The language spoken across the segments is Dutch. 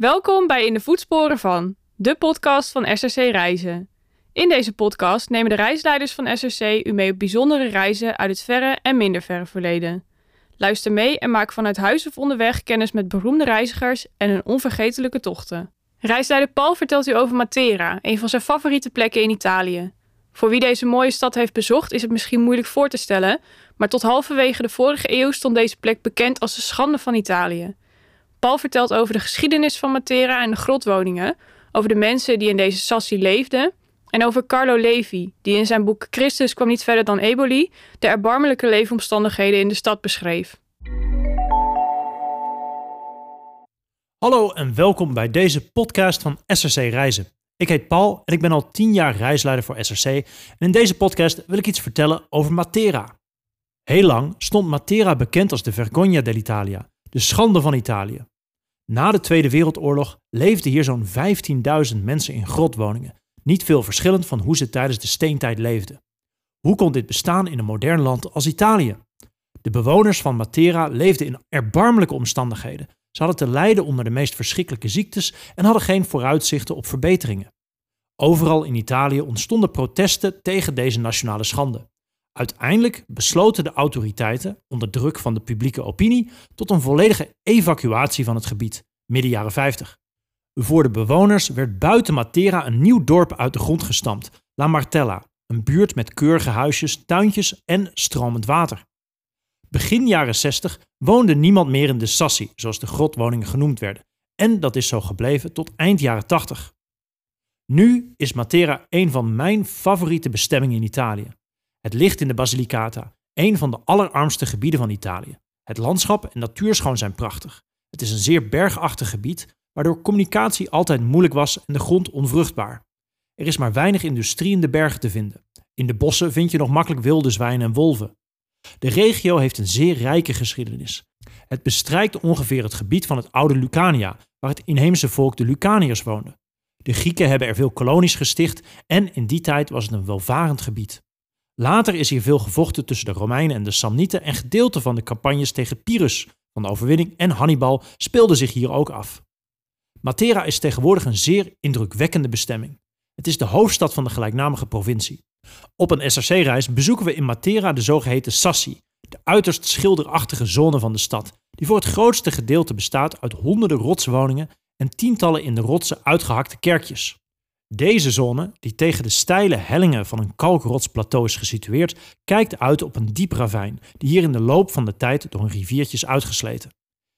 Welkom bij In de Voetsporen van, de podcast van SRC Reizen. In deze podcast nemen de reisleiders van SRC u mee op bijzondere reizen uit het verre en minder verre verleden. Luister mee en maak vanuit huis of onderweg kennis met beroemde reizigers en hun onvergetelijke tochten. Reisleider Paul vertelt u over Matera, een van zijn favoriete plekken in Italië. Voor wie deze mooie stad heeft bezocht is het misschien moeilijk voor te stellen, maar tot halverwege de vorige eeuw stond deze plek bekend als de schande van Italië. Paul vertelt over de geschiedenis van Matera en de grotwoningen, over de mensen die in deze sassi leefden en over Carlo Levi, die in zijn boek Christus kwam niet verder dan Eboli de erbarmelijke leefomstandigheden in de stad beschreef. Hallo en welkom bij deze podcast van SRC Reizen. Ik heet Paul en ik ben al 10 jaar reisleider voor SRC. En in deze podcast wil ik iets vertellen over Matera. Heel lang stond Matera bekend als de Vergogna dell'Italia, de schande van Italië. Na de Tweede Wereldoorlog leefden hier zo'n 15.000 mensen in grotwoningen, niet veel verschillend van hoe ze tijdens de steentijd leefden. Hoe kon dit bestaan in een modern land als Italië? De bewoners van Matera leefden in erbarmelijke omstandigheden. Ze hadden te lijden onder de meest verschrikkelijke ziektes en hadden geen vooruitzichten op verbeteringen. Overal in Italië ontstonden protesten tegen deze nationale schande. Uiteindelijk besloten de autoriteiten, onder druk van de publieke opinie, tot een volledige evacuatie van het gebied, midden jaren 50. Voor de bewoners werd buiten Matera een nieuw dorp uit de grond gestampt, La Martella, een buurt met keurige huisjes, tuintjes en stromend water. Begin jaren 60 woonde niemand meer in de Sassi, zoals de grotwoningen genoemd werden, en dat is zo gebleven tot eind jaren 80. Nu is Matera een van mijn favoriete bestemmingen in Italië. Het ligt in de Basilicata, een van de allerarmste gebieden van Italië. Het landschap en natuurschoon zijn prachtig. Het is een zeer bergachtig gebied, waardoor communicatie altijd moeilijk was en de grond onvruchtbaar. Er is maar weinig industrie in de bergen te vinden. In de bossen vind je nog makkelijk wilde zwijnen en wolven. De regio heeft een zeer rijke geschiedenis. Het bestrijkt ongeveer het gebied van het oude Lucania, waar het inheemse volk de Lucaniërs woonde. De Grieken hebben er veel kolonies gesticht en in die tijd was het een welvarend gebied. Later is hier veel gevochten tussen de Romeinen en de Samnieten en gedeelten van de campagnes tegen Pyrrhus van de overwinning en Hannibal speelden zich hier ook af. Matera is tegenwoordig een zeer indrukwekkende bestemming. Het is de hoofdstad van de gelijknamige provincie. Op een SRC-reis bezoeken we in Matera de zogeheten Sassi, de uiterst schilderachtige zone van de stad, die voor het grootste gedeelte bestaat uit honderden rotswoningen en tientallen in de rotsen uitgehakte kerkjes. Deze zone, die tegen de steile hellingen van een kalkrotsplateau is gesitueerd, kijkt uit op een diep ravijn, die hier in de loop van de tijd door een riviertje is uitgesleten.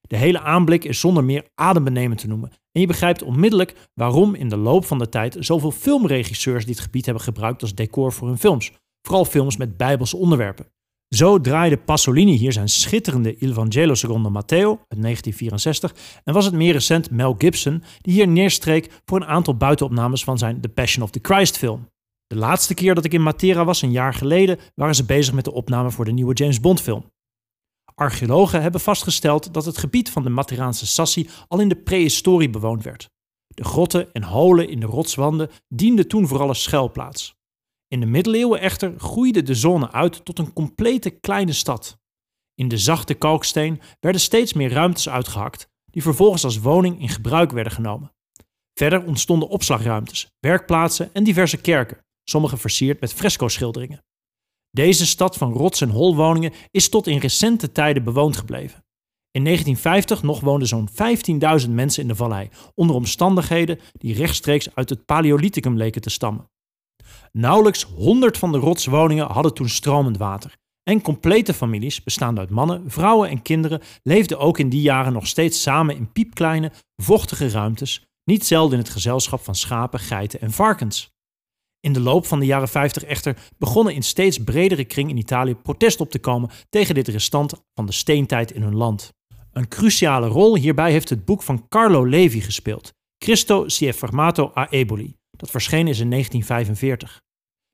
De hele aanblik is zonder meer adembenemend te noemen en je begrijpt onmiddellijk waarom in de loop van de tijd zoveel filmregisseurs dit gebied hebben gebruikt als decor voor hun films, vooral films met bijbelse onderwerpen. Zo draaide Pasolini hier zijn schitterende Il Vangelo secondo Matteo uit 1964 en was het meer recent Mel Gibson die hier neerstreek voor een aantal buitenopnames van zijn The Passion of the Christ film. De laatste keer dat ik in Matera was, een jaar geleden, waren ze bezig met de opname voor de nieuwe James Bond film. Archeologen hebben vastgesteld dat het gebied van de Materaanse Sassi al in de prehistorie bewoond werd. De grotten en holen in de rotswanden dienden toen vooral als schuilplaats. In de middeleeuwen echter groeide de zone uit tot een complete kleine stad. In de zachte kalksteen werden steeds meer ruimtes uitgehakt, die vervolgens als woning in gebruik werden genomen. Verder ontstonden opslagruimtes, werkplaatsen en diverse kerken, sommige versierd met fresco-schilderingen. Deze stad van rots- en holwoningen is tot in recente tijden bewoond gebleven. In 1950 nog woonden zo'n 15.000 mensen in de vallei, onder omstandigheden die rechtstreeks uit het Paleolithicum leken te stammen. Nauwelijks 100 van de rotswoningen hadden toen stromend water. En complete families, bestaande uit mannen, vrouwen en kinderen, leefden ook in die jaren nog steeds samen in piepkleine, vochtige ruimtes, niet zelden in het gezelschap van schapen, geiten en varkens. In de loop van de jaren 50 echter begonnen in steeds bredere kring in Italië protest op te komen tegen dit restant van de steentijd in hun land. Een cruciale rol hierbij heeft het boek van Carlo Levi gespeeld, Cristo si è fermato a Eboli, dat verschenen is in 1945.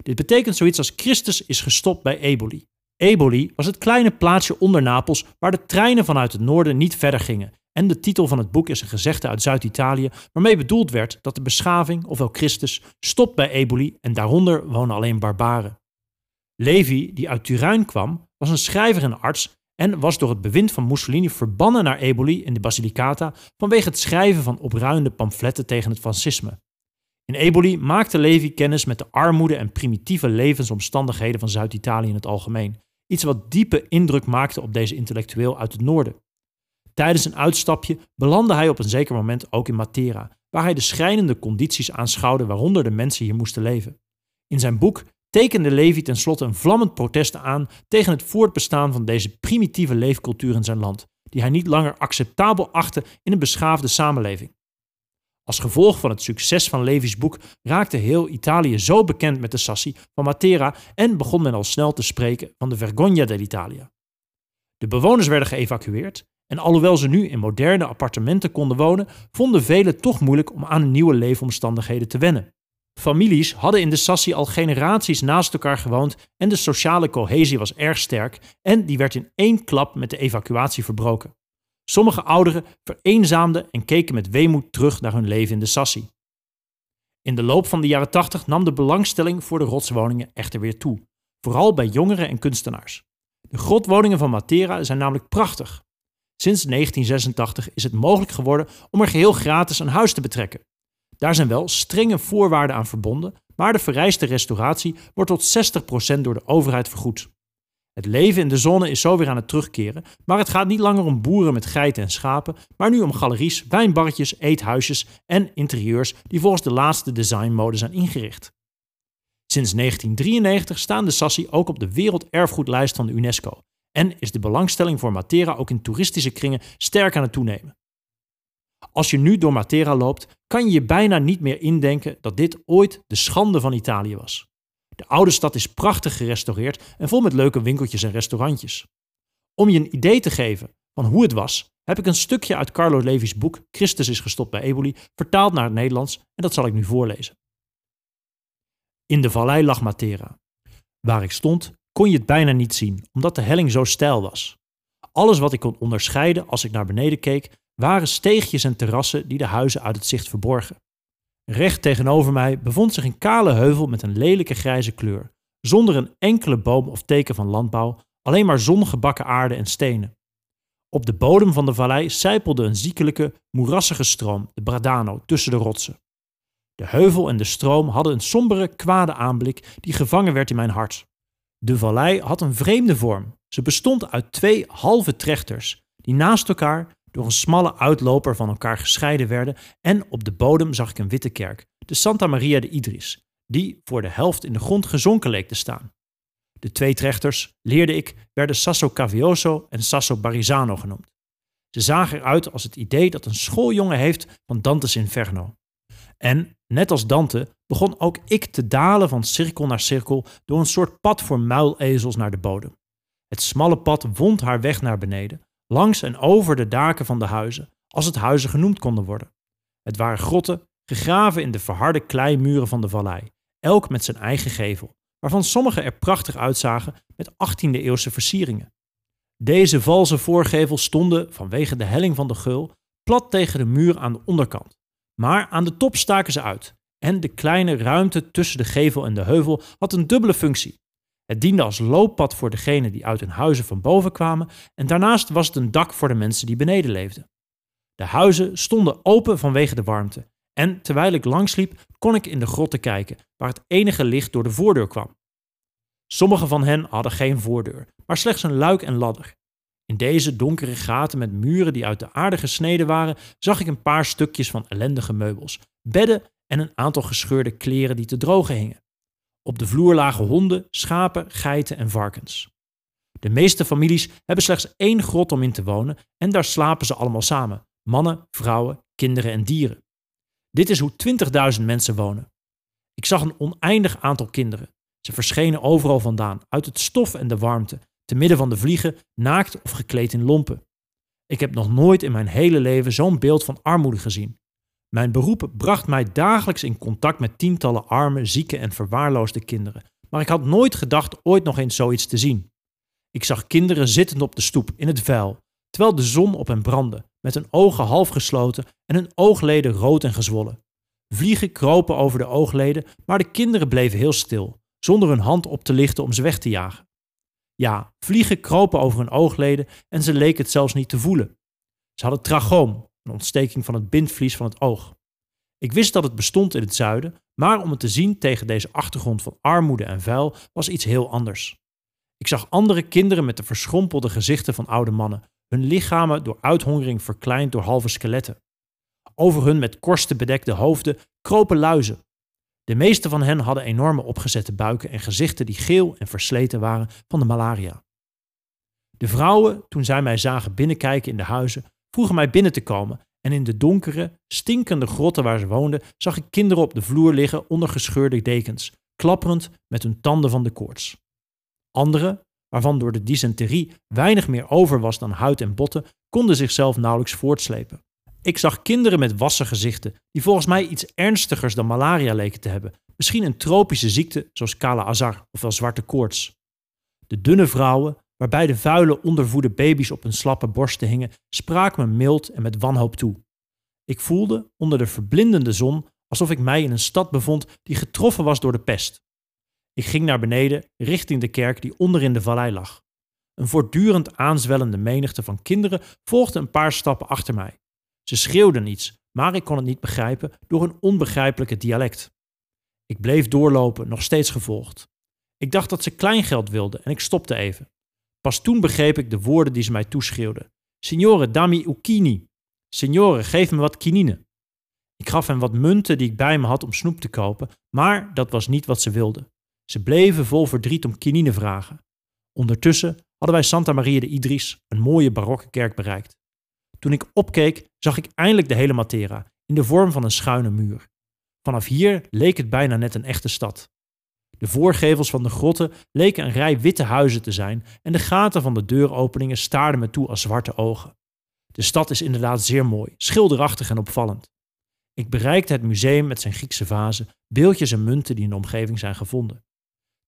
Dit betekent zoiets als Christus is gestopt bij Eboli. Eboli was het kleine plaatsje onder Napels waar de treinen vanuit het noorden niet verder gingen. En de titel van het boek is een gezegde uit Zuid-Italië waarmee bedoeld werd dat de beschaving, ofwel Christus, stopt bij Eboli en daaronder wonen alleen barbaren. Levi, die uit Turijn kwam, was een schrijver en arts en was door het bewind van Mussolini verbannen naar Eboli in de Basilicata vanwege het schrijven van opruiende pamfletten tegen het fascisme. In Eboli maakte Levi kennis met de armoede en primitieve levensomstandigheden van Zuid-Italië in het algemeen, iets wat diepe indruk maakte op deze intellectueel uit het noorden. Tijdens een uitstapje belandde hij op een zeker moment ook in Matera, waar hij de schrijnende condities aanschouwde waaronder de mensen hier moesten leven. In zijn boek tekende Levi tenslotte een vlammend protest aan tegen het voortbestaan van deze primitieve leefcultuur in zijn land, die hij niet langer acceptabel achtte in een beschaafde samenleving. Als gevolg van het succes van Levi's boek raakte heel Italië zo bekend met de Sassi van Matera en begon men al snel te spreken van de Vergogna dell'Italia. De bewoners werden geëvacueerd en alhoewel ze nu in moderne appartementen konden wonen, vonden velen toch moeilijk om aan nieuwe leefomstandigheden te wennen. Families hadden in de Sassi al generaties naast elkaar gewoond en de sociale cohesie was erg sterk en die werd in één klap met de evacuatie verbroken. Sommige ouderen vereenzaamden en keken met weemoed terug naar hun leven in de Sassi. In de loop van de jaren 80 nam de belangstelling voor de rotswoningen echter weer toe, vooral bij jongeren en kunstenaars. De grotwoningen van Matera zijn namelijk prachtig. Sinds 1986 is het mogelijk geworden om er geheel gratis een huis te betrekken. Daar zijn wel strenge voorwaarden aan verbonden, maar de vereiste restauratie wordt tot 60% door de overheid vergoed. Het leven in de zone is zo weer aan het terugkeren, maar het gaat niet langer om boeren met geiten en schapen, maar nu om galeries, wijnbarretjes, eethuisjes en interieurs die volgens de laatste designmode zijn ingericht. Sinds 1993 staan de Sassi ook op de werelderfgoedlijst van de UNESCO en is de belangstelling voor Matera ook in toeristische kringen sterk aan het toenemen. Als je nu door Matera loopt, kan je je bijna niet meer indenken dat dit ooit de schande van Italië was. De oude stad is prachtig gerestaureerd en vol met leuke winkeltjes en restaurantjes. Om je een idee te geven van hoe het was, heb ik een stukje uit Carlo Levi's boek Christus is gestopt bij Eboli vertaald naar het Nederlands en dat zal ik nu voorlezen. In de vallei lag Matera. Waar ik stond, kon je het bijna niet zien, omdat de helling zo steil was. Alles wat ik kon onderscheiden als ik naar beneden keek, waren steegjes en terrassen die de huizen uit het zicht verborgen. Recht tegenover mij bevond zich een kale heuvel met een lelijke grijze kleur, zonder een enkele boom of teken van landbouw, alleen maar zongebakken aarde en stenen. Op de bodem van de vallei sijpelde een ziekelijke, moerassige stroom, de Bradano, tussen de rotsen. De heuvel en de stroom hadden een sombere, kwade aanblik die gevangen werd in mijn hart. De vallei had een vreemde vorm. Ze bestond uit twee halve trechters, die naast elkaar door een smalle uitloper van elkaar gescheiden werden en op de bodem zag ik een witte kerk, de Santa Maria de Idris, die voor de helft in de grond gezonken leek te staan. De twee trechters, leerde ik, werden Sasso Cavioso en Sasso Barizano genoemd. Ze zagen eruit als het idee dat een schooljongen heeft van Dante's Inferno. En, net als Dante, begon ook ik te dalen van cirkel naar cirkel door een soort pad voor muilezels naar de bodem. Het smalle pad wond haar weg naar beneden, langs en over de daken van de huizen, als het huizen genoemd konden worden. Het waren grotten, gegraven in de verharde kleimuren van de vallei, elk met zijn eigen gevel, waarvan sommige er prachtig uitzagen met 18e-eeuwse versieringen. Deze valse voorgevels stonden, vanwege de helling van de geul, plat tegen de muur aan de onderkant. Maar aan de top staken ze uit, en de kleine ruimte tussen de gevel en de heuvel had een dubbele functie. Het diende als looppad voor degenen die uit hun huizen van boven kwamen en daarnaast was het een dak voor de mensen die beneden leefden. De huizen stonden open vanwege de warmte en terwijl ik langsliep kon ik in de grotten kijken waar het enige licht door de voordeur kwam. Sommige van hen hadden geen voordeur, maar slechts een luik en ladder. In deze donkere gaten met muren die uit de aarde gesneden waren, zag ik een paar stukjes van ellendige meubels, bedden en een aantal gescheurde kleren die te drogen hingen. Op de vloer lagen honden, schapen, geiten en varkens. De meeste families hebben slechts één grot om in te wonen en daar slapen ze allemaal samen: mannen, vrouwen, kinderen en dieren. Dit is hoe 20.000 mensen wonen. Ik zag een oneindig aantal kinderen. Ze verschenen overal vandaan, uit het stof en de warmte, te midden van de vliegen, naakt of gekleed in lompen. Ik heb nog nooit in mijn hele leven zo'n beeld van armoede gezien. Mijn beroep bracht mij dagelijks in contact met tientallen arme, zieke en verwaarloosde kinderen, maar ik had nooit gedacht ooit nog eens zoiets te zien. Ik zag kinderen zittend op de stoep in het vuil, terwijl de zon op hen brandde, met hun ogen half gesloten en hun oogleden rood en gezwollen. Vliegen kropen over de oogleden, maar de kinderen bleven heel stil, zonder hun hand op te lichten om ze weg te jagen. Ja, vliegen kropen over hun oogleden en ze leken het zelfs niet te voelen. Ze hadden trachoom, een ontsteking van het bindvlies van het oog. Ik wist dat het bestond in het zuiden, maar om het te zien tegen deze achtergrond van armoede en vuil was iets heel anders. Ik zag andere kinderen met de verschrompelde gezichten van oude mannen, hun lichamen door uithongering verkleind door halve skeletten. Over hun met korsten bedekte hoofden kropen luizen. De meeste van hen hadden enorme opgezette buiken en gezichten die geel en versleten waren van de malaria. De vrouwen, toen zij mij zagen binnenkijken in de huizen, vroegen mij binnen te komen en in de donkere, stinkende grotten waar ze woonden, zag ik kinderen op de vloer liggen onder gescheurde dekens, klapperend met hun tanden van de koorts. Anderen, waarvan door de dysenterie weinig meer over was dan huid en botten, konden zichzelf nauwelijks voortslepen. Ik zag kinderen met wassen gezichten, die volgens mij iets ernstigers dan malaria leken te hebben, misschien een tropische ziekte zoals kala azar ofwel zwarte koorts. De dunne vrouwen, waarbij de vuile, ondervoede baby's op hun slappe borsten hingen, spraken me mild en met wanhoop toe. Ik voelde onder de verblindende zon alsof ik mij in een stad bevond die getroffen was door de pest. Ik ging naar beneden, richting de kerk die onderin de vallei lag. Een voortdurend aanzwellende menigte van kinderen volgde een paar stappen achter mij. Ze schreeuwden iets, maar ik kon het niet begrijpen door hun onbegrijpelijke dialect. Ik bleef doorlopen, nog steeds gevolgd. Ik dacht dat ze kleingeld wilden en ik stopte even. Pas toen begreep ik de woorden die ze mij toeschreeuwden. Signore, dammi ukini. Signore, geef me wat kinine. Ik gaf hen wat munten die ik bij me had om snoep te kopen, maar dat was niet wat ze wilden. Ze bleven vol verdriet om kinine vragen. Ondertussen hadden wij Santa Maria de Idris, een mooie barokke kerk, bereikt. Toen ik opkeek, zag ik eindelijk de hele Matera, in de vorm van een schuine muur. Vanaf hier leek het bijna net een echte stad. De voorgevels van de grotten leken een rij witte huizen te zijn en de gaten van de deuropeningen staarden me toe als zwarte ogen. De stad is inderdaad zeer mooi, schilderachtig en opvallend. Ik bereikte het museum met zijn Griekse vazen, beeldjes en munten die in de omgeving zijn gevonden.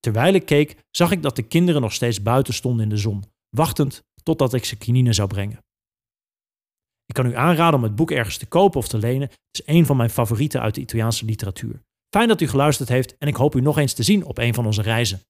Terwijl ik keek, zag ik dat de kinderen nog steeds buiten stonden in de zon, wachtend totdat ik ze kinine zou brengen. Ik kan u aanraden om het boek ergens te kopen of te lenen. Het is een van mijn favorieten uit de Italiaanse literatuur. Fijn dat u geluisterd heeft en ik hoop u nog eens te zien op een van onze reizen.